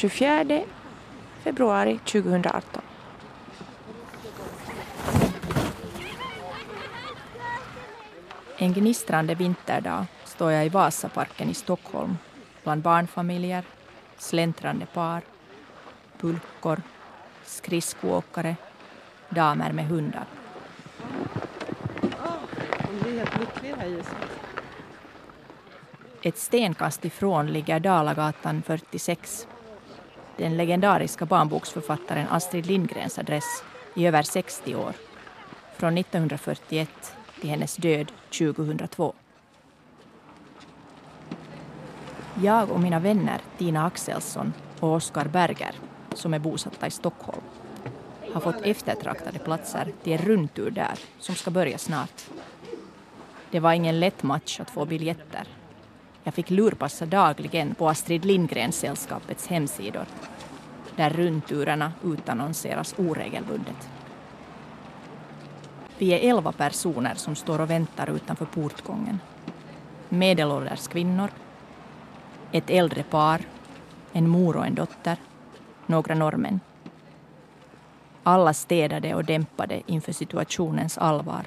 24 februari 2018. En gnistrande vinterdag står jag i Vasaparken i Stockholm bland barnfamiljer, släntrande par, pulkor, skridskoåkare, damer med hundar. Ett stenkast ifrån ligger Dalagatan 46. Den legendariska barnboksförfattaren Astrid Lindgrens adress i över 60 år. Från 1941 till hennes död 2002. Jag och mina vänner Tina Axelsson och Oskar Berger, som är bosatta i Stockholm, har fått eftertraktade platser till en rundtur där som ska börja snart. Det var ingen lätt match att få biljetter. Jag fick lurpassa dagligen på Astrid Lindgren-sällskapets hemsidor där rundturerna utannonseras oregelbundet. Vi är elva personer som står och väntar utanför portgången. Medelålders kvinnor, ett äldre par, en mor och en dotter, några norrmän. Alla städade och dämpade inför situationens allvar.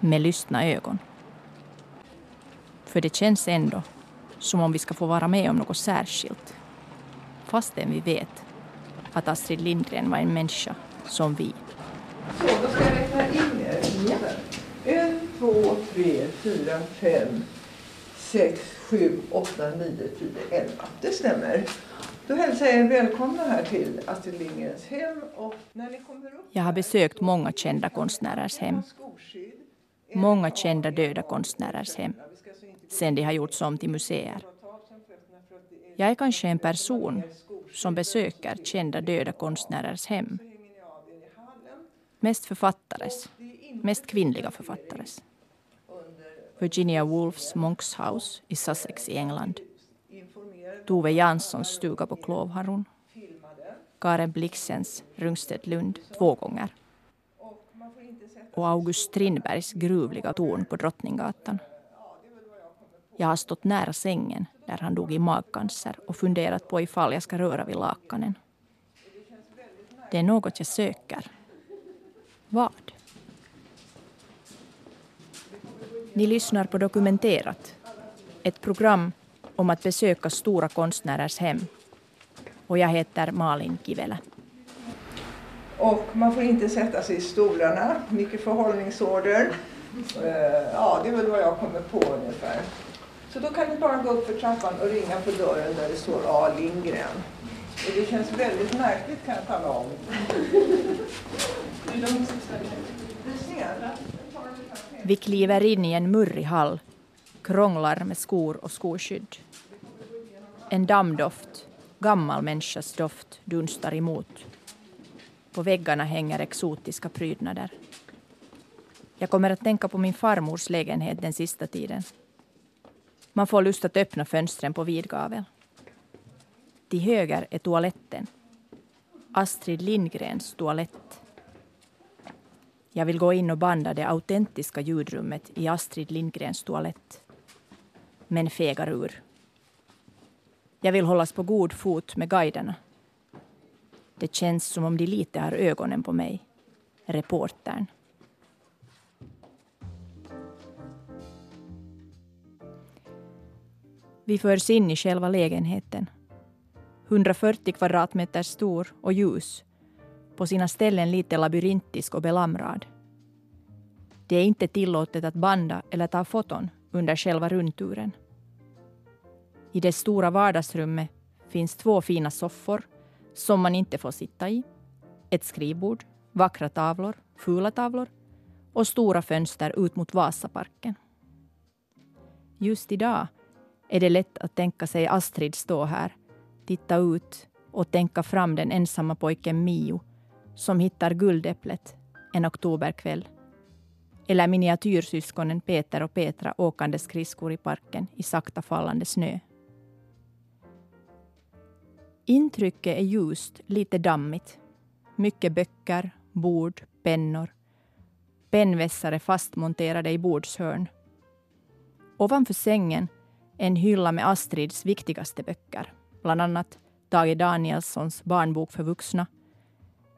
Med lystna ögon. För det känns ändå som om vi ska få vara med om något särskilt. Fastän vi vet att Astrid Lindgren var en människa som vi. Så, då ska jag räkna in er. En, två, tre, fyra, fem, sex, sju, åtta, nio, tio, elva. Det stämmer. Då hälsar jag er välkomna här till Astrid Lindgrens hem. Och när ni kommer upp Jag har besökt många kända konstnärers hem. Många kända döda konstnärers hem. Sen de har gjorts om till museer. Jag är kanske en person som besöker kända döda konstnärers hem. Mest författares. Mest kvinnliga författares. Virginia Woolfs Monks House i Sussex i England. Tove Janssons stuga på Klovharun. Karen Blixens Rungstedt Lund två gånger. Och August Strindbergs gruvliga torn på Drottninggatan. Jag har stått nära sängen där han dog i magcancer och funderat på ifall jag ska röra vid lakanen. Det är något jag söker. Vad? Ni lyssnar på Dokumenterat. Ett program om att besöka stora konstnärers hem. Och jag heter Malin Kivelä. Och man får inte sätta sig i stolarna. Mycket förhållningsorder. Eh, ja, det är väl vad jag kommer på ungefär. Så då kan ni bara gå upp för trappan och ringa på dörren där det står A. Lindgren. Och det känns väldigt märkligt kan jag tala om. Vi kliver in i en murrig hall, krånglar med skor och skoskydd. En dammdoft, gammal människas doft, dunstar emot. På väggarna hänger exotiska prydnader. Jag kommer att tänka på min farmors lägenhet den sista tiden. Man får lust att öppna fönstren på vid gavel. Till höger är toaletten. Astrid Lindgrens toalett. Jag vill gå in och banda det autentiska ljudrummet i Astrid Lindgrens toalett. Men fegar ur. Jag vill hållas på god fot med guiderna. Det känns som om de lite har ögonen på mig. Reportern. Vi förs in i själva lägenheten. 140 kvadratmeter stor och ljus. På sina ställen lite labyrintisk och belamrad. Det är inte tillåtet att banda eller ta foton under själva rundturen. I det stora vardagsrummet finns två fina soffor som man inte får sitta i, ett skrivbord, vackra tavlor, fula tavlor och stora fönster ut mot Vasaparken. Just idag är det lätt att tänka sig Astrid stå här, titta ut och tänka fram den ensamma pojken Mio som hittar guldäpplet en oktoberkväll. Eller miniatyrsyskonen Peter och Petra åkande skridskor i parken i sakta fallande snö. Intrycket är ljust, lite dammigt. Mycket böcker, bord, pennor. Pennvässare fastmonterade i bordshörn. Ovanför sängen en hylla med Astrids viktigaste böcker, bland annat Tage Danielssons barnbok för vuxna,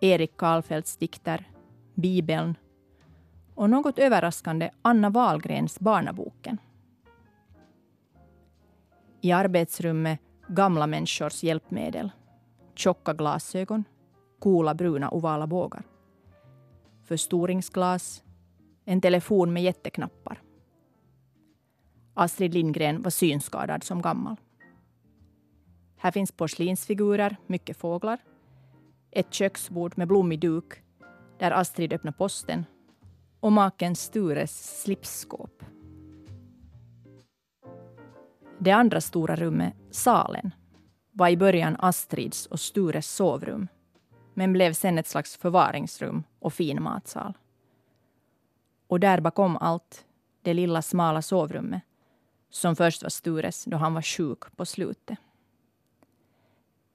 Erik Karlfeldts dikter, Bibeln och något överraskande Anna Wahlgrens Barnaboken. I arbetsrummet gamla människors hjälpmedel, tjocka glasögon, coola bruna ovala bågar. Förstoringsglas, en telefon med jätteknappar. Astrid Lindgren var synskadad som gammal. Här finns porslinsfigurer, mycket fåglar, ett köksbord med blommig duk där Astrid öppnar posten och maken Stures slipsskåp. Det andra stora rummet, salen, var i början Astrids och Stures sovrum men blev sen ett slags förvaringsrum och fin matsal. Och där bakom allt, det lilla smala sovrummet som först var Stures då han var sjuk på slutet.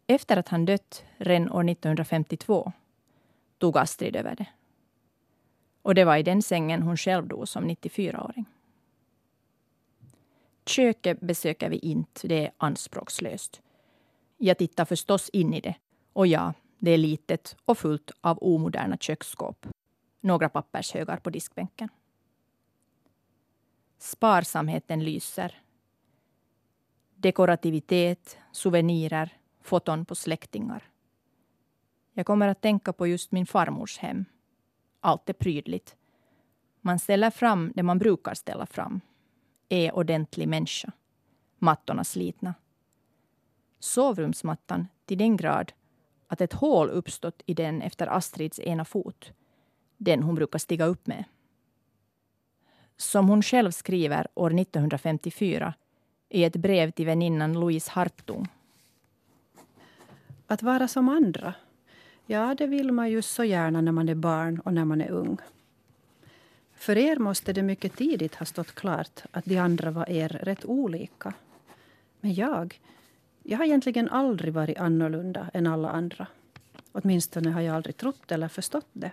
Efter att han dött redan år 1952 tog Astrid över det. Och det var i den sängen hon själv dog som 94-åring. Köket besöker vi inte, det är anspråkslöst. Jag tittar förstås in i det. Och ja, det är litet och fullt av omoderna köksskåp. Några pappershögar på diskbänken. Sparsamheten lyser. Dekorativitet, souvenirer, foton på släktingar. Jag kommer att tänka på just min farmors hem. Allt är prydligt. Man ställer fram det man brukar ställa fram. Är ordentlig människa. Mattorna slitna. Sovrumsmattan till den grad att ett hål uppstått i den efter Astrids ena fot. Den hon brukar stiga upp med. Som hon själv skriver år 1954 i ett brev till väninnan Louise Hartung. Att vara som andra, ja det vill man ju så gärna när man är barn och när man är ung. För er måste det mycket tidigt ha stått klart att de andra var er rätt olika. Men jag, jag har egentligen aldrig varit annorlunda än alla andra. Åtminstone har jag aldrig trott eller förstått det.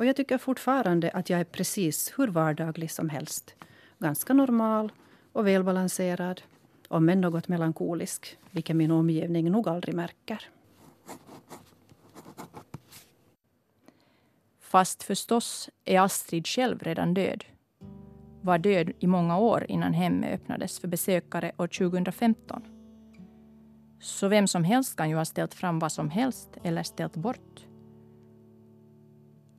Och jag tycker fortfarande att jag är precis hur vardaglig som helst. Ganska normal och välbalanserad. Om än något melankolisk, vilket min omgivning nog aldrig märker. Fast förstås är Astrid själv redan död. Var död i många år innan hemmet öppnades för besökare år 2015. Så vem som helst kan ju ha ställt fram vad som helst eller ställt bort.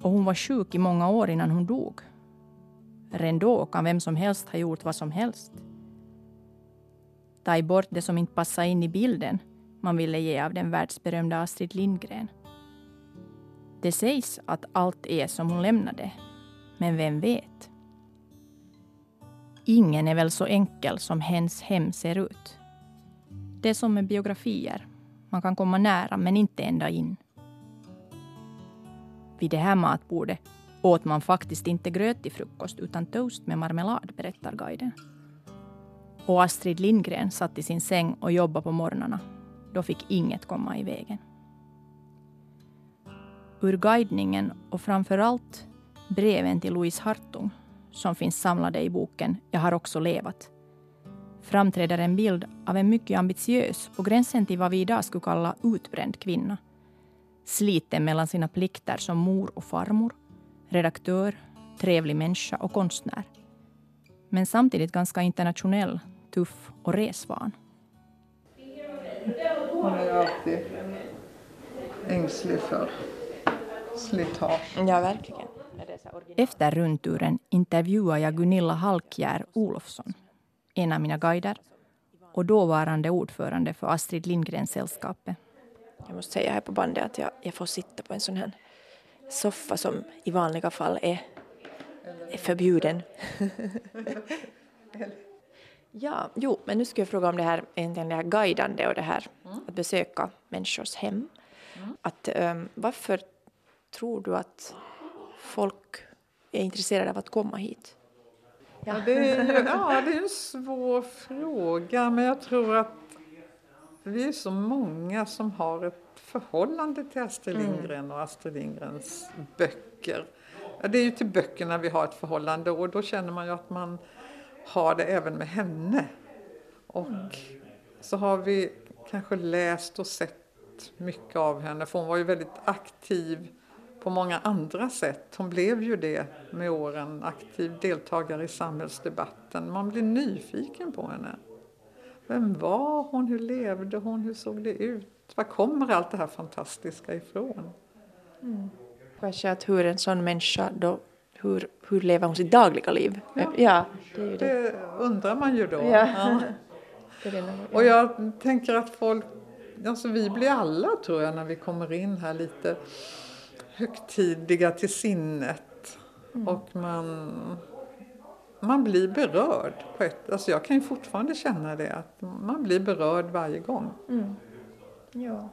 Och hon var sjuk i många år innan hon dog. Redan då kan vem som helst ha gjort vad som helst. Ta bort det som inte passade in i bilden man ville ge av den världsberömda Astrid Lindgren. Det sägs att allt är som hon lämnade, men vem vet? Ingen är väl så enkel som hens hem ser ut. Det är som med biografier. Man kan komma nära, men inte ända in. Vid det här matbordet åt man faktiskt inte gröt till frukost utan toast med marmelad, berättar guiden. Och Astrid Lindgren satt i sin säng och jobbade på morgnarna. Då fick inget komma i vägen. Ur guidningen och framför allt breven till Louise Hartung som finns samlade i boken Jag har också levat framträder en bild av en mycket ambitiös, på gränsen till vad vi idag skulle kalla utbränd kvinna. Sliten mellan sina plikter som mor och farmor, redaktör, trevlig människa och konstnär. Men samtidigt ganska internationell, tuff och resvan. Hon är alltid ängslig för slitage. Ja, verkligen. Efter rundturen intervjuar jag Gunilla Halkjär Olofsson en av mina guider och dåvarande ordförande för Astrid Lindgren-sällskapet. Jag måste säga här på bandet att jag, jag får sitta på en sån här soffa som i vanliga fall är, är förbjuden. ja, jo, men nu ska jag fråga om det här, egentligen det här guidande och det här mm. att besöka människors hem. Mm. Att, um, varför tror du att folk är intresserade av att komma hit? Ja. Det, är, ja, det är en svår fråga, men jag tror att vi är så många som har ett förhållande till Astrid mm. Lindgren och Astrid Lindgrens böcker. Det är ju till böckerna vi har ett förhållande och då känner man ju att man har det även med henne. Och så har vi kanske läst och sett mycket av henne för hon var ju väldigt aktiv på många andra sätt. Hon blev ju det med åren, aktiv deltagare i samhällsdebatten. Man blir nyfiken på henne. Vem var hon? Hur levde hon? Hur såg det ut? Var kommer allt det här fantastiska ifrån? Mm. Kanske att hur en sån människa då, hur, hur lever hon sitt dagliga liv? Ja, ja det det. Det undrar man ju då. Ja. Ja. Och jag tänker att folk, alltså vi blir alla tror jag när vi kommer in här lite högtidliga till sinnet. Och man, man blir berörd på ett, alltså jag kan ju fortfarande känna det att man blir berörd varje gång. Mm. Ja.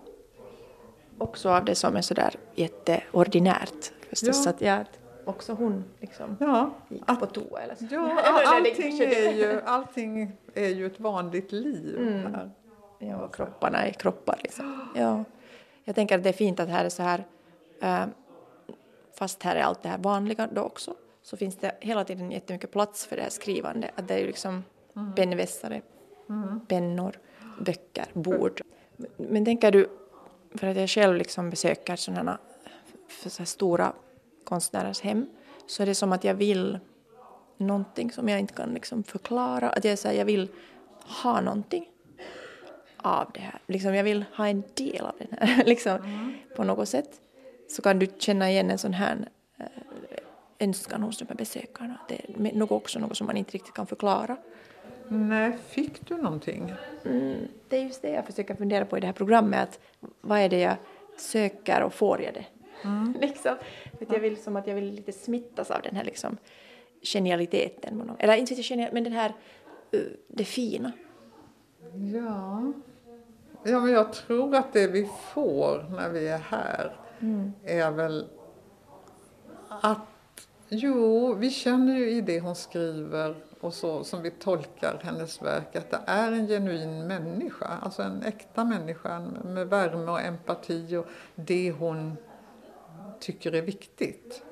Också av det som är sådär jätteordinärt förstås. Ja. Att jag, också hon liksom Ja, gick att- på toa eller så. ja allting, är ju, allting är ju ett vanligt liv Mm. här. Ja, och kropparna är kroppar liksom. Ja. Jag tänker att det är fint att här är så här, eh, fast här är allt det här vanliga då också, så finns det hela tiden jättemycket plats för det här skrivande. Att det är ju liksom pennvässare, pennor, böcker, bord. Men, tänker du, för att jag själv liksom besöker sådana så stora konstnärers hem, så är det som att jag vill någonting som jag inte kan liksom förklara. Att jag, så här, jag vill ha någonting av det här. Liksom jag vill ha en del av den här, liksom, på något sätt. Så kan du känna igen en sån här önskan hos de här besökarna. Det är något också något som man inte riktigt kan förklara. Nej, fick du någonting? Mm, det är just det jag försöker fundera på i det här programmet. Att vad är det jag söker och får jag det? liksom. För jag vill som att jag vill lite smittas av den här liksom, genialiteten. Eller inte genial, men den här, eh, det fina. Ja. ja, men jag tror att det vi får när vi är här är väl att jo, vi känner ju i det hon skriver och så som vi tolkar hennes verk att det är en genuin människa, alltså en äkta människa med värme och empati och det hon tycker är viktigt.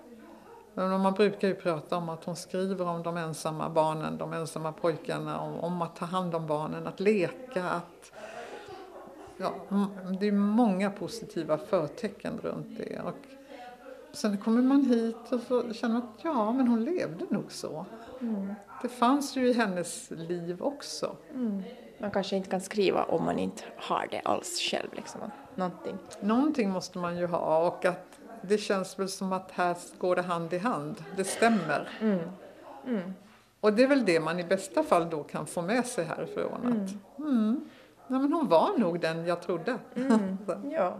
Man brukar ju prata om att hon skriver om de ensamma barnen, de ensamma pojkarna, om, om att ta hand om barnen, att leka, att... Ja, det är många positiva förtecken runt det. Och sen kommer man hit och så känner man att ja, men hon levde nog så. Det fanns ju i hennes liv också. Man kanske inte kan skriva om man inte har det alls själv. Liksom. Någonting. Någonting måste man ju ha och att det känns väl som att här går det hand i hand. Det stämmer. Och det är väl det man i bästa fall då kan få med sig härifrån. Att, mm, nej, men hon var nog den jag trodde. Så. Ja.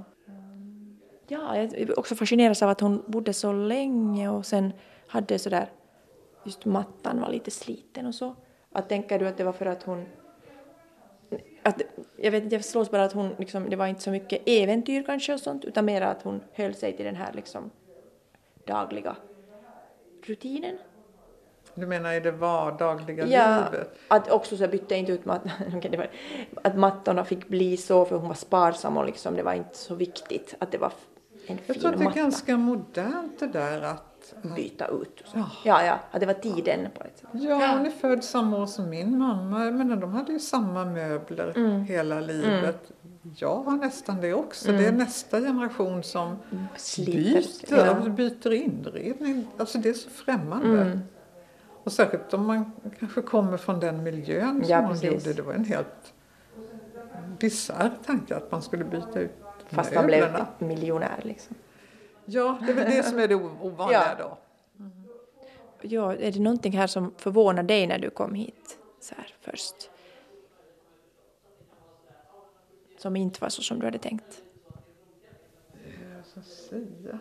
Ja, jag också fascineras av att hon bodde så länge och sen hade sådär, just mattan var lite sliten och så. Att tänker du att det var för att hon att, jag vet inte, jag slås bara att hon liksom, det var inte så mycket äventyr kanske och sånt utan mer att hon höll sig till den här liksom dagliga rutinen. Du menar i det vardagliga Ja, livet? att också så bytte inte ut mat, okej, det var, att mattorna fick bli så för hon var sparsam och liksom det var inte så viktigt att det var en Jag fin tror att det är matta. ganska modernt det där att byta ut. Ja. Ja, ja, det var tiden på ett sätt. Ja, hon är född samma år som min mamma. Jag menar, de hade ju samma möbler Mm. hela livet. Jag har nästan det också. Det är nästa generation som byter, Ja. byter inredning. Alltså det är så främmande. Mm. Och särskilt om man kanske kommer från den miljön som Ja, hon precis. gjorde. Det var en helt bisarr tanke att man skulle byta ut Fast man blev miljonär liksom. Ja, det är väl det som är det ovanliga Ja. då. Ja, är det någonting här som förvånar dig när du kom hit så här först? Som inte var så som du hade tänkt? Jag ska säga.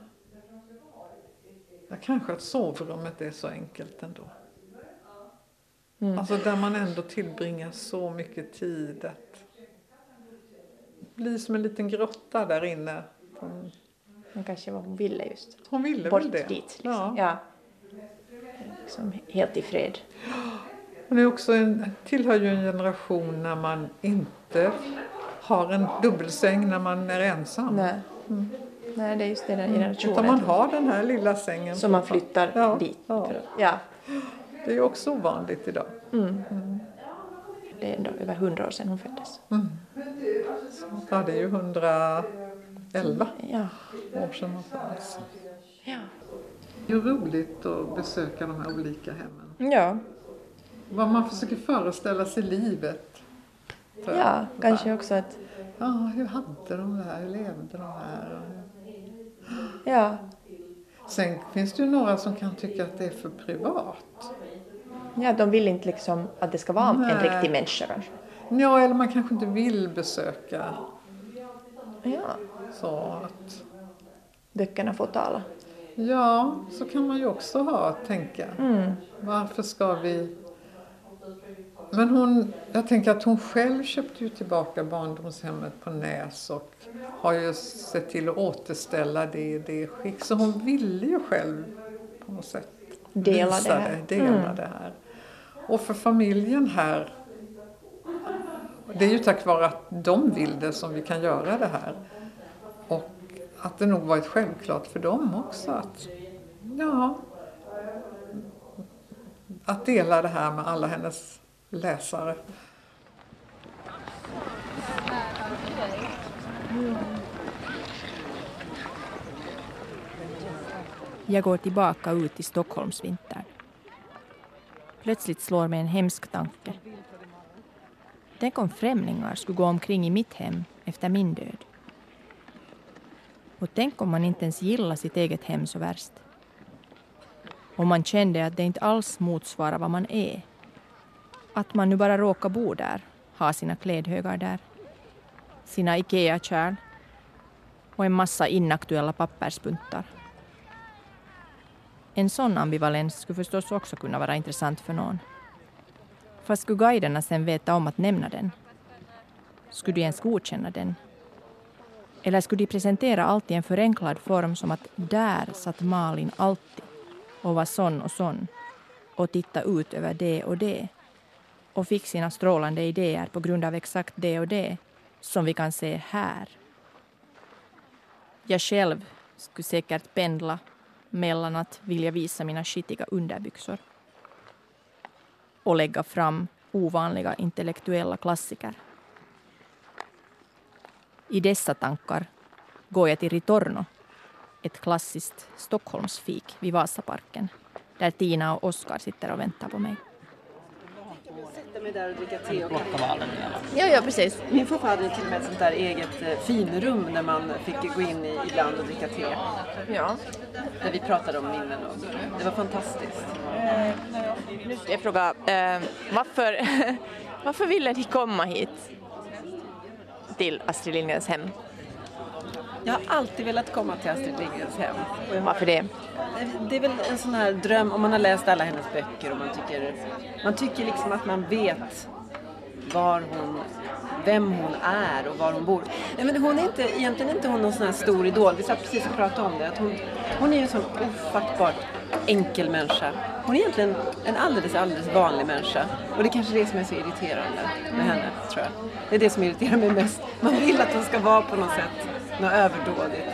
Ja, kanske att sovrummet är så enkelt ändå. Mm. Alltså där man ändå tillbringar så mycket tid att bli som en liten grotta där inne. Hon, Men kanske vad hon ville just. hon ville Bort väl det. dit liksom. Ja. Ja. Liksom helt i fred. Hon är också en, tillhör ju en generation när man inte har en dubbelsäng när man är ensam. Nej. Nej, det är just den generationen. Utan man har den här lilla sängen. Som man flyttar Ja, dit. ja. ja. Det är också ovanligt idag. Det är ändå över hundra år sedan hon föddes. Mm. Ja, det är ju 111 Ja. år sedan hon föddes. Ja. Det är roligt att besöka de här olika hemmen. Ja, Vad man försöker föreställa sig livet. ja kanske också att Ja, hur hade de det här? Hur levde de här? ja, Sen finns det ju några som kan tycka att det är för privat. Ja, de vill inte liksom att det ska vara en Nej. riktig människa kanske. Ja, eller man kanske inte vill besöka. Ja, Så att, böckerna får tala. ja, så kan man ju också ha, tänka. Mm. Varför ska vi... Men hon, jag tänker att hon själv köpte ju tillbaka barndomshemmet på Näs och har ju sett till att återställa det i det skick. Så hon ville ju själv på något sätt Dela det visa här. det, dela Mm. det här. Och för familjen här, det är ju tack vare att de vill det som vi kan göra det här. Och att det nog varit självklart för dem också att, ja, att dela det här med alla hennes läsare. Jag går tillbaka ut i Stockholmsvintern. Plötsligt slår mig en hemsk tanke. Tänk om främlingar skulle gå omkring i mitt hem efter min död. Och tänk om man inte ens gillar sitt eget hem så värst. Om man kände att det inte alls motsvarar vad man är. Att man nu bara råkar bo där, ha sina klädhögar där, sina Ikea-kärl och en massa inaktuella pappersbuntar. En sån ambivalens skulle förstås också kunna vara intressant för någon. Fast skulle guiderna sen veta om att nämna den? Skulle de ens godkänna den? Eller skulle de presentera allt i en förenklad form som att där satt Malin alltid och var sån och sån och titta ut över det och det och fick sina strålande idéer på grund av exakt det och det som vi kan se här. Jag själv skulle säkert pendla mellan att vilja visa mina skitiga underbyxor och lägga fram ovanliga intellektuella klassiker. I dessa tankar går jag till Ritorno, ett klassiskt Stockholmsfik vid Vasaparken där Tina och Oskar sitter och väntar på mig sätta mig där och dricka te och kaffe. Ja, ja, precis. Min farfar hade till och med ett sånt där eget eh, finrum där man fick gå in i ibland och dricka te. Ja. Där vi pratade om minnen och så. Det var fantastiskt. Nu ska jag fråga, eh, varför, varför ville ni komma hit till Astrid Lindgrens hem? Jag har alltid velat komma till Astrid Lindgrens hem. Har- Varför det? Det är väl en sån här dröm, om man har läst alla hennes böcker och man tycker, man tycker liksom att man vet var hon, vem hon är och var hon bor. Nej, men hon är inte, egentligen inte hon någon sån här stor idol. Vi satt precis och pratade om det. Att hon, hon är ju en sån ofattbart enkel människa. Hon är egentligen en alldeles, alldeles vanlig människa. Och det är kanske det som är så irriterande med henne, tror jag. Det är det som irriterar mig mest. Man vill att hon ska vara på något sätt något överdådigt.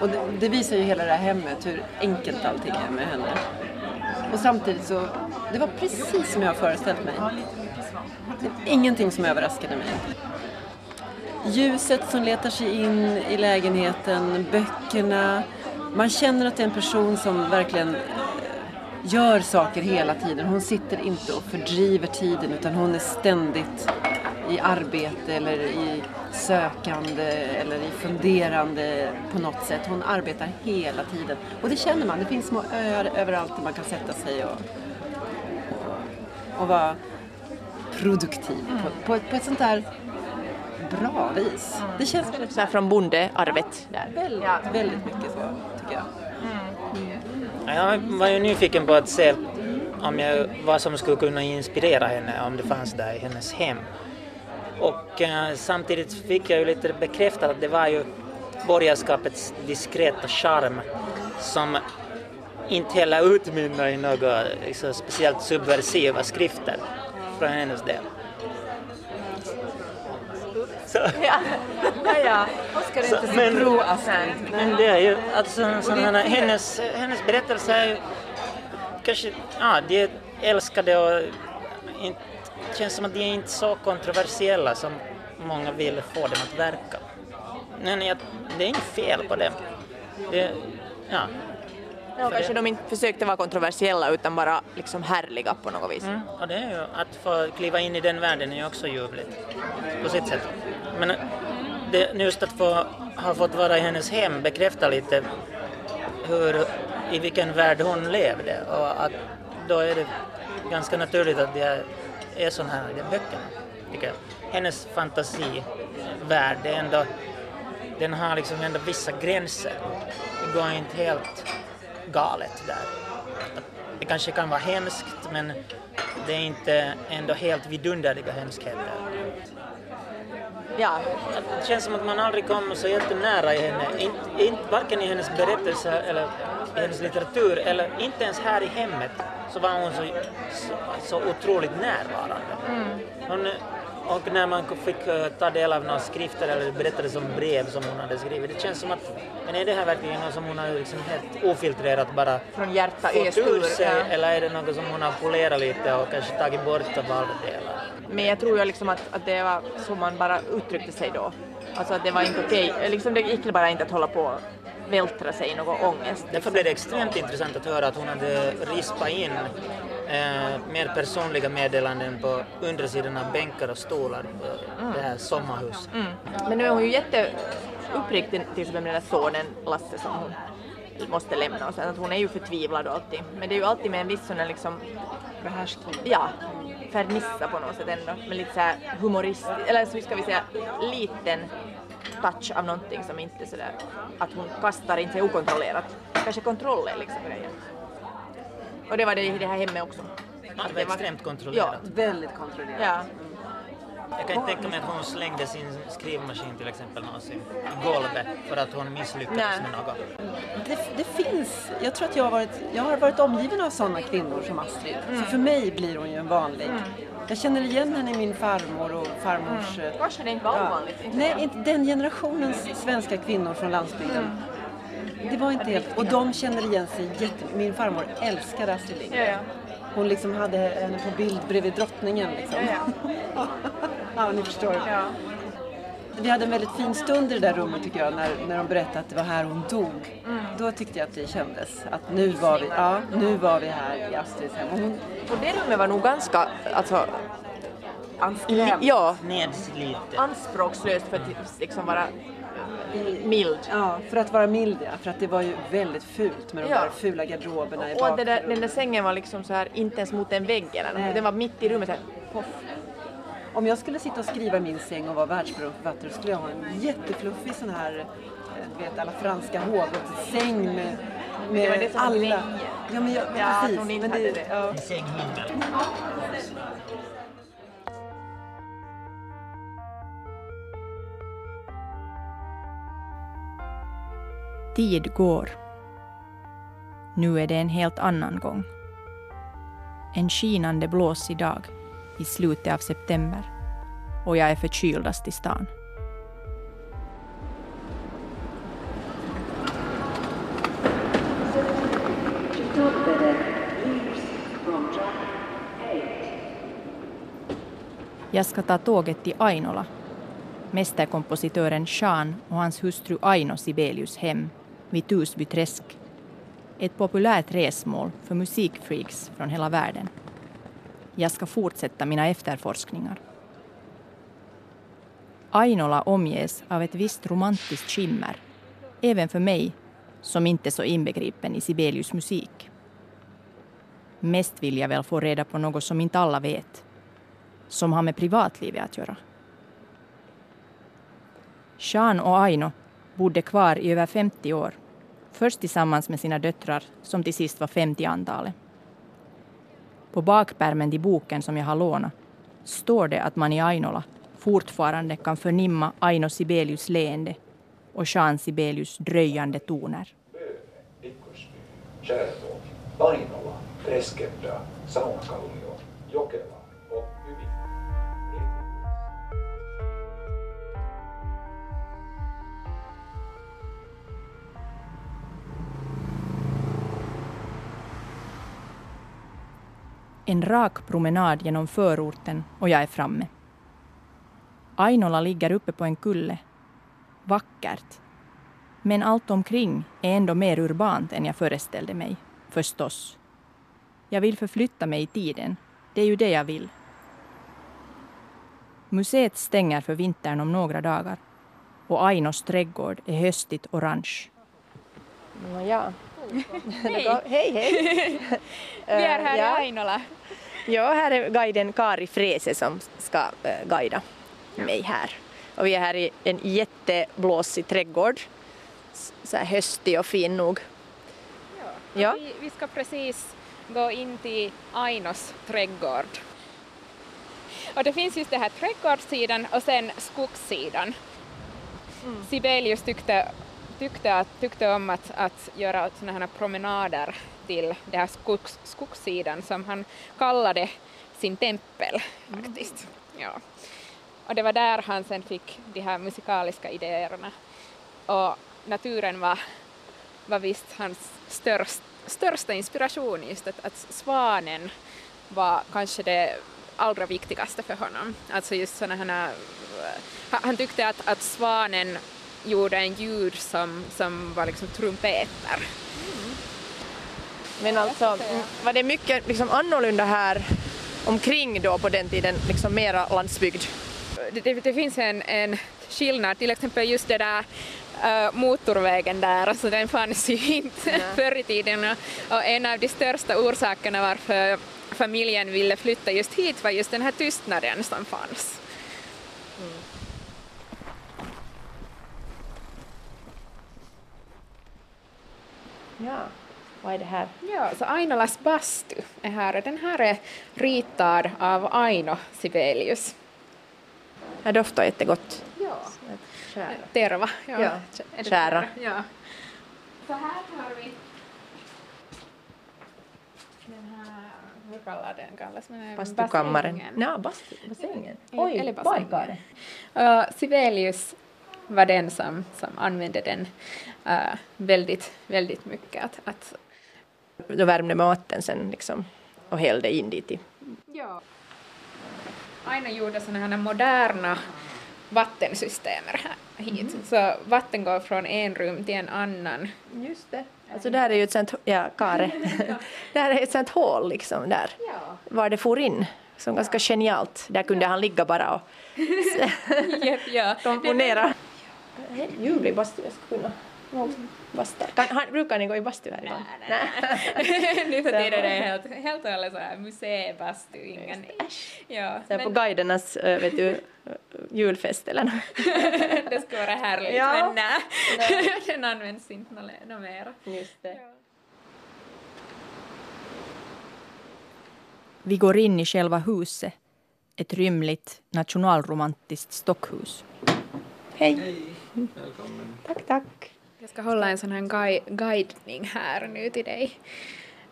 Och det, det visar ju hela det här hemmet hur enkelt allting är med henne. Och samtidigt så, det var precis som jag har föreställt mig. Det är ingenting som överraskade mig. Ljuset som letar sig in i lägenheten, böckerna. Man känner att det är en person som verkligen eh, gör saker hela tiden. Hon sitter inte och fördriver tiden utan hon är ständigt i arbete eller i sökande eller i funderande på något sätt. Hon arbetar hela tiden. Och det känner man. Det finns små öar överallt där man kan sätta sig och, och, och vara produktiv på, på, ett, på ett sånt där bra vis. Det känns väldigt, Så här från bondearvet där. väldigt, väldigt mycket så tycker jag. Ja, Jag var ju nyfiken på att se om jag, vad som skulle kunna inspirera henne om det fanns där i hennes hem. Och eh, samtidigt fick jag ju lite bekräftat att det var ju borgerskapets diskreta charm som inte heller utmynnar i några liksom, speciellt subversiva skrifter från hennes del. Så, Ja, ja, ja. Oskar är Så, inte så men- pro-Astrid. men det är ju, alltså, här, hennes, hennes berättelse är ju kanske, ja, de är älskade och inte känns som att de är inte så kontroversiella som många vill få dem att verka. Men jag, det är inget fel på dem. Det, ja. Ja, kanske de inte försökte vara kontroversiella utan bara liksom härliga på något vis. Mm, och det är ju att få kliva in i den världen är ju också ljuvligt på sitt sätt. Men det, just att få ha fått vara i hennes hem bekräftar lite hur, i vilken värld hon levde och att då är det ganska naturligt att det är, är sådana här böcker, böckerna, tycker jag. Hennes fantasivärld, det är ändå, den har liksom ändå vissa gränser. Det går inte helt galet där. Det kanske kan vara hemskt men det är inte ändå helt vidunderliga hemskheter. Ja, Det känns som att man aldrig kommer så jättenära i henne, In, in, varken i hennes berättelser eller i hennes litteratur eller inte ens här i hemmet så var hon så, så, så otroligt närvarande. Hon, och när man fick eh, ta del av några skrifter eller berättelser som brev som hon hade skrivit, det känns som att, men är det här verkligen något som hon har liksom helt ofiltrerat bara från hjärta fått ur sig Ja. eller är det något som hon har polerat lite och kanske tagit bort av alla delar? Men jag tror ju liksom att, att det var så man bara uttryckte sig då. Alltså att det var inte okej, liksom det gick bara inte att hålla på vältra sig i någon ångest. Därför blev det extremt intressant att höra att hon hade rispat in eh, mer personliga meddelanden på undersidan av bänkar och stolar på det här sommarhuset. Mm. Men nu är hon ju jätteuppriktig till exempel med den där sonen Lasse som hon måste lämna och sen att hon är ju förtvivlad och alltid. Men det är ju alltid med en viss sån här liksom Behärskning. ja, fernissa på något sätt ändå, med lite så här humoristisk, eller så ska vi säga liten touch av någonting som inte är sådär att hon kastar in sig okontrollerat. Kanske kontroll är liksom grejen. Och det var det i det här hemmet också. Det var extremt kontrollerat. Väldigt kontrollerat. Ja, Jag kan inte tänka mig att hon slängde sin skrivmaskin till exempel någonsin i golvet för att hon misslyckades Nej. med något. Det, det finns, jag tror att jag har varit, jag har varit omgiven av sådana kvinnor som Astrid. Mm. Så för mig blir hon ju en vanlig. Jag känner igen henne i min farmor och farmors... eh, kanske det inte var ovanligt. Inte Nej, inte den generationens svenska kvinnor från landsbygden. Det var inte helt... Och de känner igen sig jättemycket. Min farmor älskade Astrid Lindgren. Ja, ja. Hon liksom hade henne på bild bredvid drottningen liksom. Ja, ja, ni förstår. Ja. Vi hade en väldigt fin stund i det där rummet tycker jag när, när de berättade att det var här hon dog. Mm. Då tyckte jag att det kändes att nu var vi, ja, nu var vi här i Astrids hem. Och hon, Och det rummet var nog ganska, alltså, ja, anspråkslöst för att liksom vara mild. ja, för att vara mild ja, för att det var ju väldigt fult med de Ja. där fula garderoberna i Och att det där, bakgrunden. den där sängen var liksom så här, inte ens mot en vägg eller något. Nej. Den var mitt i rummet. Så här, poff. Om jag skulle sitta och skriva i min säng och vara världsberömd skulle jag ha en jättefluffig sån här, eh, du vet alla franska hovrättssäng med, med Det var det som var alla... grejen. Ja, men jag, Ja, precis. hon inte men hade det. Ja. En sänghimmel. Tid går. Nu är det en helt annan gång. En skinande blåsig dag i slutet av september och jag är förkyldast i stan. Jag ska ta tåget till Ainola, mästerkompositören Jean och hans hustru Aino Sibelius hem vid Tusby träsk. Ett populärt resmål för musikfreaks från hela världen. Jag ska fortsätta mina efterforskningar. Ainola omges av ett visst romantiskt skimmer, även för mig som inte är så inbegripen i Sibelius musik. Mest vill jag väl få reda på något som inte alla vet, som har med privatlivet att göra. Jean och Aino bodde kvar i över 50 år. Först tillsammans med sina döttrar, som till sist var 50 antalet. På bakpärmen till boken som jag har lånat står det att man i Ainola fortfarande kan förnimma Aino Sibelius leende och Jean Sibelius dröjande toner. Kärrtorp, Saunakallio, Jokela En rak promenad genom förorten och jag är framme. Ainola ligger uppe på en kulle. Vackert. Men allt omkring är ändå mer urbant än jag föreställde mig, förstås. Jag vill förflytta mig i tiden. Det är ju det jag vill. Museet stänger för vintern om några dagar och Ainos trädgård är höstigt orange. Ja. Hej! hej, hej! Vi är här ja. i Ainola. Ja, här är guiden Kari Frese som ska uh, guida mig här. Och vi är här i en jätteblåsig trädgård. Så här höstig och fin nog. Ja. Ja. Vi, vi ska precis gå in till Ainos trädgård. Och det finns just det här trädgårdssidan och sen skogssidan. Mm. Sibelius tyckte, tyckte, att, tyckte om att, att göra sådana här promenader till den här skogs, skogssidan som han kallade sin tempel faktiskt. Ja. Och det var där han sen fick de här musikaliska idéerna. Och naturen var, var visst hans störst, största inspiration, just att, att svanen var kanske det allra viktigaste för honom. Alltså just såna här, han tyckte att, att svanen gjorde en ljud som, som var liksom trumpeter. Men alltså, mm, var det mycket liksom annorlunda här omkring då på den tiden, liksom mera landsbygd? Det, det, det finns en, en skillnad, till exempel just det där äh, motorvägen där, alltså den fanns ju inte förr i tiden och, och en av de största orsakerna varför familjen ville flytta just hit var just den här tystnaden som fanns. Ja, vad är det här? Ja, så Ainolas bastu är här och den här är ritad av Aino Sibelius. Det doftar jättegott. Ja. Kära. Terva. Ja, det kära. Ja. Så här har vi den här, hur kallar den kallas? Men, Bastukammaren. bassängen. Ja, bastu, bassängen. Oj, eller bassängen. Uh, Sibelius var den som, som använde den uh, väldigt, väldigt mycket. Att, att, Då värmde man vatten sen liksom och hällde in dit i. ja. Aina gjorde sådana här moderna vattensystem hit. Så vatten går från en rum till en annan. Just det. Alltså det här är ju ett sånt, ja, kare. det här är ett sånt hål liksom där. Ja. Var det for in. Som ganska genialt. Där kunde han ligga bara och Japp, ja. komponera. Ljuvlig bastu, jag skulle kunna nog basta. Kan, han, brukar ni gå i bastu här ibland? nu för tiden är det helt, helt och hållet så här museibastu, ingen... Ja, Så på guidernas äh, vet du, julfest eller nåt. det skulle vara härligt Ja. men nej, den används inte något nå mer. Just det. Vi går in i själva huset. Ett rymligt nationalromantiskt stockhus. Hej. Tack, tack. Jag ska hålla en sån här gui- guidning här nu till dig.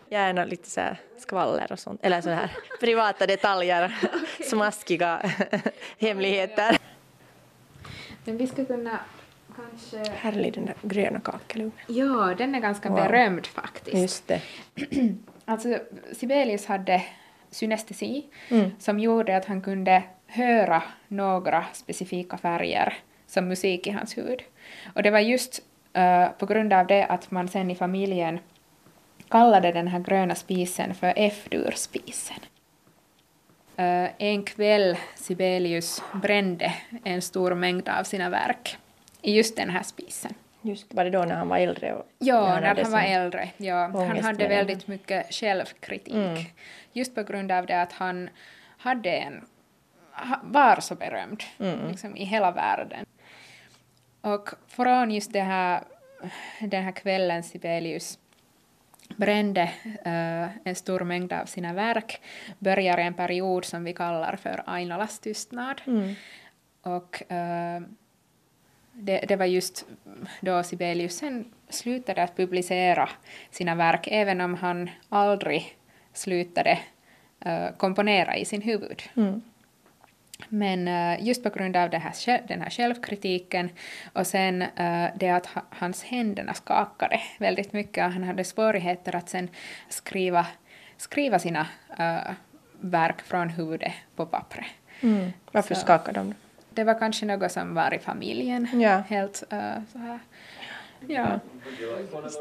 Gärna lite så här skvaller och sånt. Eller så här privata detaljer. Smaskiga hemligheter. Men vi ska kunna kanske... Härlig den där gröna kakelugnen. Ja, den är ganska Wow. berömd faktiskt. Just det. Alltså, Sibelius hade synestesi Mm. som gjorde att han kunde höra några specifika färger som musik i hans huvud. Och det var just eh, på grund av det att man sen i familjen kallade den här gröna spisen för F-durspisen. Eh, en kväll Sibelius brände en stor mängd av sina verk i just den här spisen. Just var det då när han var äldre? Och Ja, han när hade han var äldre. Ja, han hade väldigt mycket självkritik. Mm. Just på grund av det att han hade en, var så berömd Mm. liksom, i hela världen. Och från just det här, den här kvällen Sibelius brände eh, en stor mängd av sina verk börjar en period som vi kallar för Ainolas tystnad. Mm. Och eh, det, det var just då Sibelius sen slutade att publicera sina verk, även om han aldrig slutade eh, komponera i sin huvud. Mm. Men eh, just på grund av det här, den här självkritiken och sen eh, det att ha, hans händerna skakade väldigt mycket och han hade svårigheter att sen skriva skriva sina uh, verk från huvudet på pappret. Mm. Varför Så- skakar de? Det var kanske något som var i familjen. Ja. Helt så här. Ja.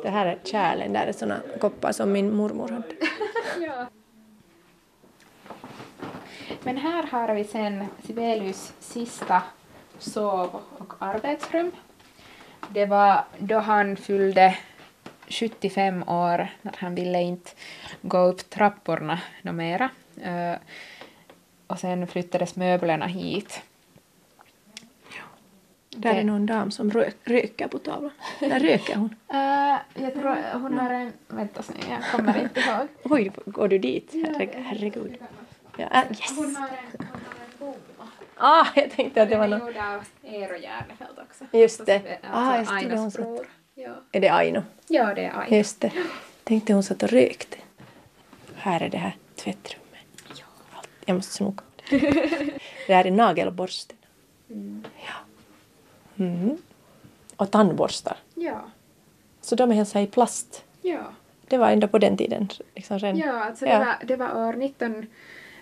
Det här är kärlen, där är såna koppar som min mormor hade. ja. Men här har vi sen Sibelius sista sov och arbetsrum. Det var då han fyllde 75 år, när han ville inte gå upp trapporna mera. Eh, och sen flyttades möblerna hit. Där är någon dam som rö röker på tavlan. Där röker hon. Eh, jag tror hon har en... Vänta jag kommer inte ihåg. Oj, går du dit? Herre, herregud. Ja, äh, yes! Hon har en, hon har en bomma. Ah, jag tänkte att det var Den är något. gjord av Eero Järnefelt också. Just det. Alltså, Ah, just det, det bror. Ja. Är det Aino? ja, det är Aina. Just det. Tänkte hon satt och rökte. Här är det här tvättrummet. Allt. Jag måste snoka. Det här är nagelborsten. Ja. Mm. Och tandborstar. Ja. Så de är helt i plast. Ja. Det var ändå på den tiden. Liksom redan. Ja, alltså Ja. Det, var, det var år 19,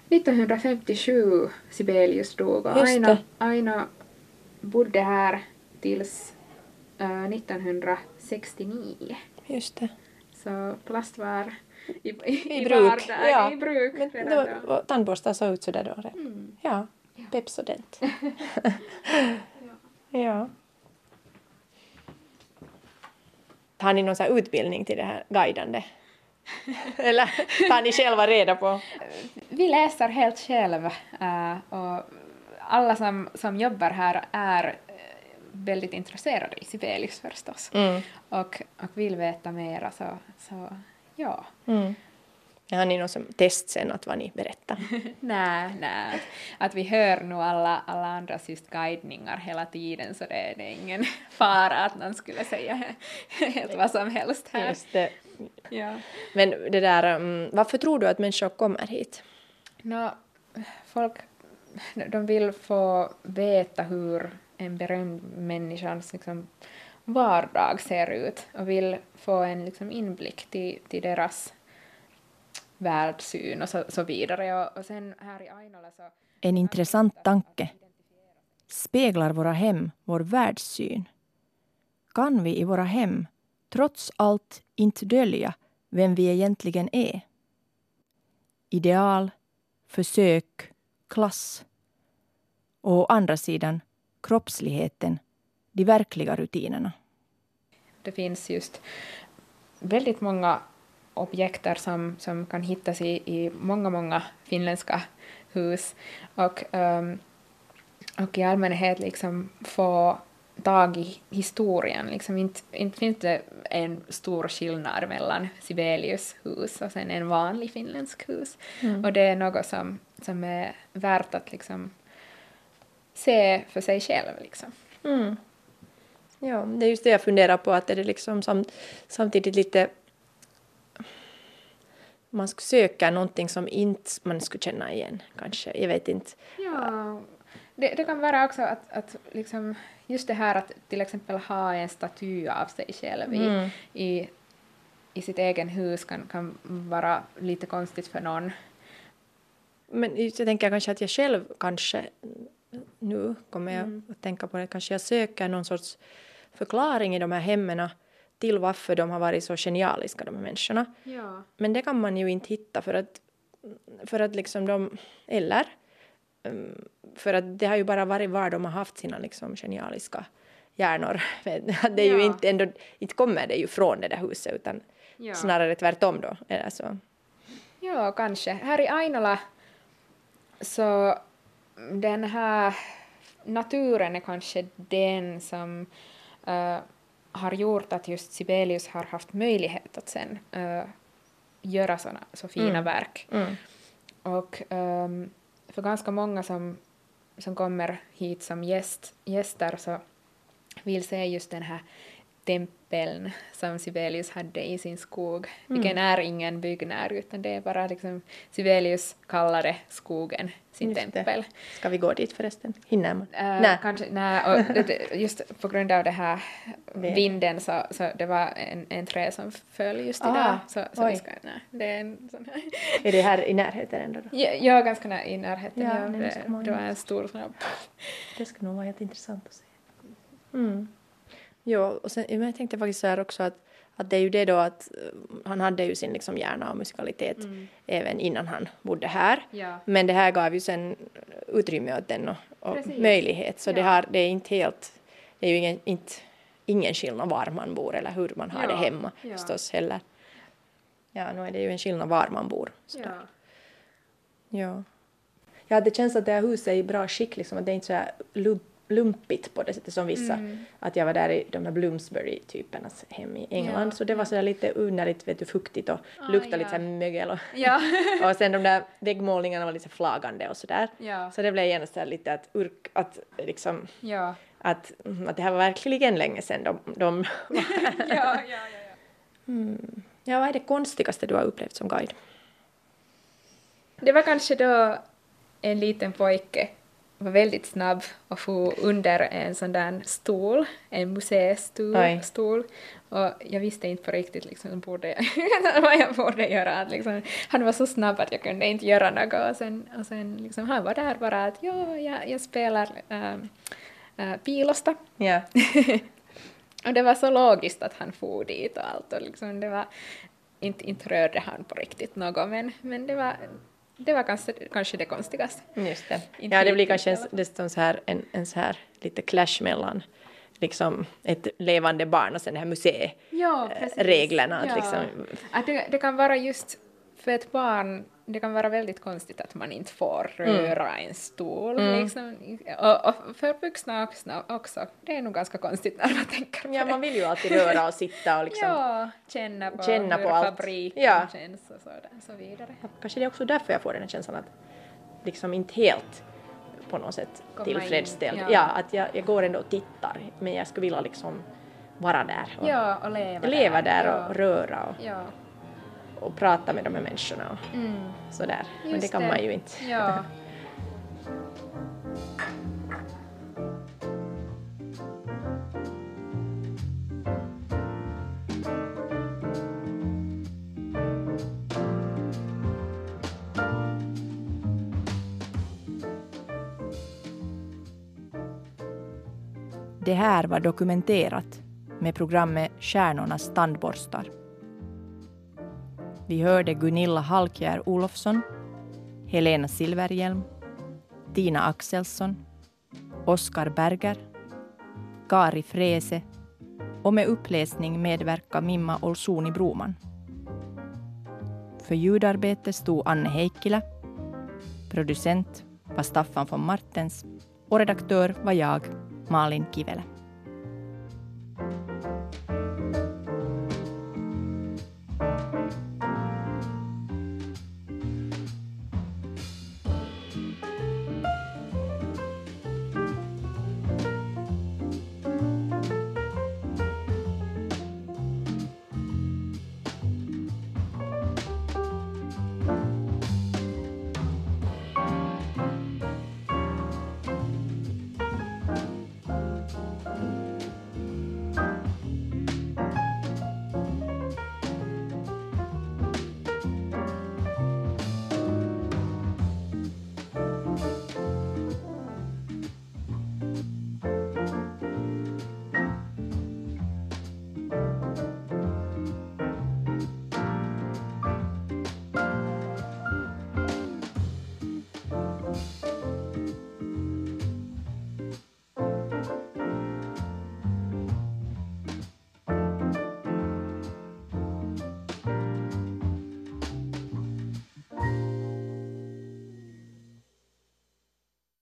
1957 Sibelius dog och Aina. Aina bodde här tills eh, 1969. Just det. Så plast var i, i, I bruk. vardag- Ja. i bruk Men då, då. tandborstar såg ut sådär då. Mm. Ja. Pepsodent. ja. Har ni någon utbildning till det här guidande? Eller tar ni själva reda på? Vi läser helt själv eh, och alla som, som jobbar här är eh, väldigt intresserade i Sibelius förstås Mm. och, och vill veta mera så, så ja. Mm. Har ni någon som test sen att vad ni berättar? Nej, nej. Att vi hör nog alla, alla andras just guidningar hela tiden så det, det är ingen fara att någon skulle säga helt vad som helst här. Just det. Ja. Men det där, mm, varför tror du att människor kommer hit? Nå, folk de vill få veta hur en berömd människas liksom, vardag ser ut och vill få en liksom, inblick till, till deras världssyn och så, så vidare. Och, och sen här i Ainola så... En intressant tanke. Speglar våra hem vår världssyn? Kan vi i våra hem trots allt inte dölja vem vi egentligen är? Ideal, försök, klass. Och å andra sidan kroppsligheten, de verkliga rutinerna. Det finns just väldigt många objekt som, som kan hittas i, i många, många finländska hus och, um, och i allmänhet liksom få tag i historien. Liksom inte, inte finns det en stor skillnad mellan Sibelius hus och sen en vanlig finländsk hus. Och det är något som, som är värt att liksom se för sig själv. Liksom. Mm. Ja, det är just det jag funderar på, att är det liksom sam, samtidigt lite... Man skulle söka någonting som inte man skulle känna igen, kanske. Jag vet inte. Ja, det, det kan vara också att, att liksom, just det här att till exempel ha en staty av sig själv i, Mm. i, i sitt egen hus kan, kan vara lite konstigt för någon. Men jag tänker kanske att jag själv kanske, nu kommer jag att tänka på det, kanske jag söker någon sorts förklaring i de här hemmen till varför de har varit så genialiska, de här människorna. Ja. Men det kan man ju inte hitta för att, för att liksom de, eller för att det har ju bara varit var de har haft sina liksom genialiska hjärnor. Det är ju Ja. inte ändå, inte kommer det ju från det där huset utan Ja. snarare tvärtom då. Eller så. ja, kanske. Här i Ainola så den här naturen är kanske den som eh, har gjort att just Sibelius har haft möjlighet att sen eh, göra såna, så fina Mm. verk. Mm. Och ehm, för ganska många som, som kommer hit som gäst, gäster så vill se just den här tempeln som Sibelius hade i sin skog, vilken är ingen byggnad utan det är bara liksom Sibelius kallade skogen sin Just det. tempel. Ska vi gå dit förresten? Hinner man? Eh, Nej. Kanske, nej, och det- det- just på grund av det här Det- vinden så, så det var en, en trä som föll just Ah, idag. Så, så vi ska, nej, det är en sån här. Är det här i närheten ändå då? Ja, jag är ganska nä- i närheten. Ja, Ja, det det, det var en stor sån här Det skulle nog vara helt intressant att se. Mm. Jo, och sen, jag tänkte faktiskt så här också att, att det är ju det då att eh, han hade ju sin liksom hjärna och musikalitet även innan han bodde här. Ja. Men det här gav ju sen utrymme åt den och, och möjlighet. Så det, Ja. har, det är inte helt, det är ju ingen, inte, ingen skillnad var man bor eller hur man har Ja, det hemma ja. förstås heller. Ja, nu är det ju en skillnad var man bor. sådär. Ja. Ja. Ja, det känns att det här huset är i bra skick, liksom, att det är inte så här lump, lumpigt på det sättet som vissa. Mm. Att jag var där i de här Bloomsbury-typernas hem i England, Ja, så det var så där lite underligt, vet du, fuktigt och luktade ja. lite så här mögel och, Ja. och sen de där väggmålningarna var lite flagande och sådär. Ja. Så det blev genast så här lite att, urk, att liksom Ja. att, mm, att det här var verkligen länge sedan de, de Ja, ja, ja, ja. mm. Ja, vad är det konstigaste du har upplevt som guide? Det var kanske då en liten pojke var väldigt snabb och for under en sån där stol, en museistol. Och jag visste inte på riktigt liksom, borde, vad jag borde göra. Att, liksom, han var så snabb att jag kunde inte göra något. Och sen, och sen liksom, han var där bara att ja, jag, jag spelar ähm, äh, piilosta. Ja. Och det var så logiskt att han for dit och allt. Och liksom det var, inte, inte rörde han på riktigt något, men, men det var, det var kanske, kanske det konstigaste. Just det. Ja, det blir kanske en, dessutom så här, en, en så här lite clash mellan liksom ett levande barn och sen det här Ja, museireglerna. Att Ja. liksom, Att det, det kan vara just för ett barn, det kan vara väldigt konstigt att man inte får röra en stol. Mm. Liksom. Och, och för vuxna också, det är nog ganska konstigt när man tänker på ja, det. man vill ju alltid röra och sitta och liksom. Ja, känna på Känna hur på allt. fabriken Ja. känns och så, så vidare. Kanske det är också därför jag får den här känslan att liksom inte helt på något sätt Komma tillfredsställd. Ja. ja. att jag, jag går ändå och tittar men jag skulle vilja liksom vara där och Ja, och leva, leva där ja. och röra och, Ja. Och prata med de här människorna och Mm. sådär. Men det kan man ju inte. Ja. Det här var dokumenterat med programmet Stjärnornas tandborstar. Vi hörde Gunilla Halkjär Olofsson, Helena Silverhjelm, Tina Axelsson, Oskar Berger, Kari Frese och med uppläsning medverkar Mimma Olsoni Broman. För ljudarbete stod Anne Heikkilä, producent var Staffan von Martens och redaktör var jag, Malin Kivelä.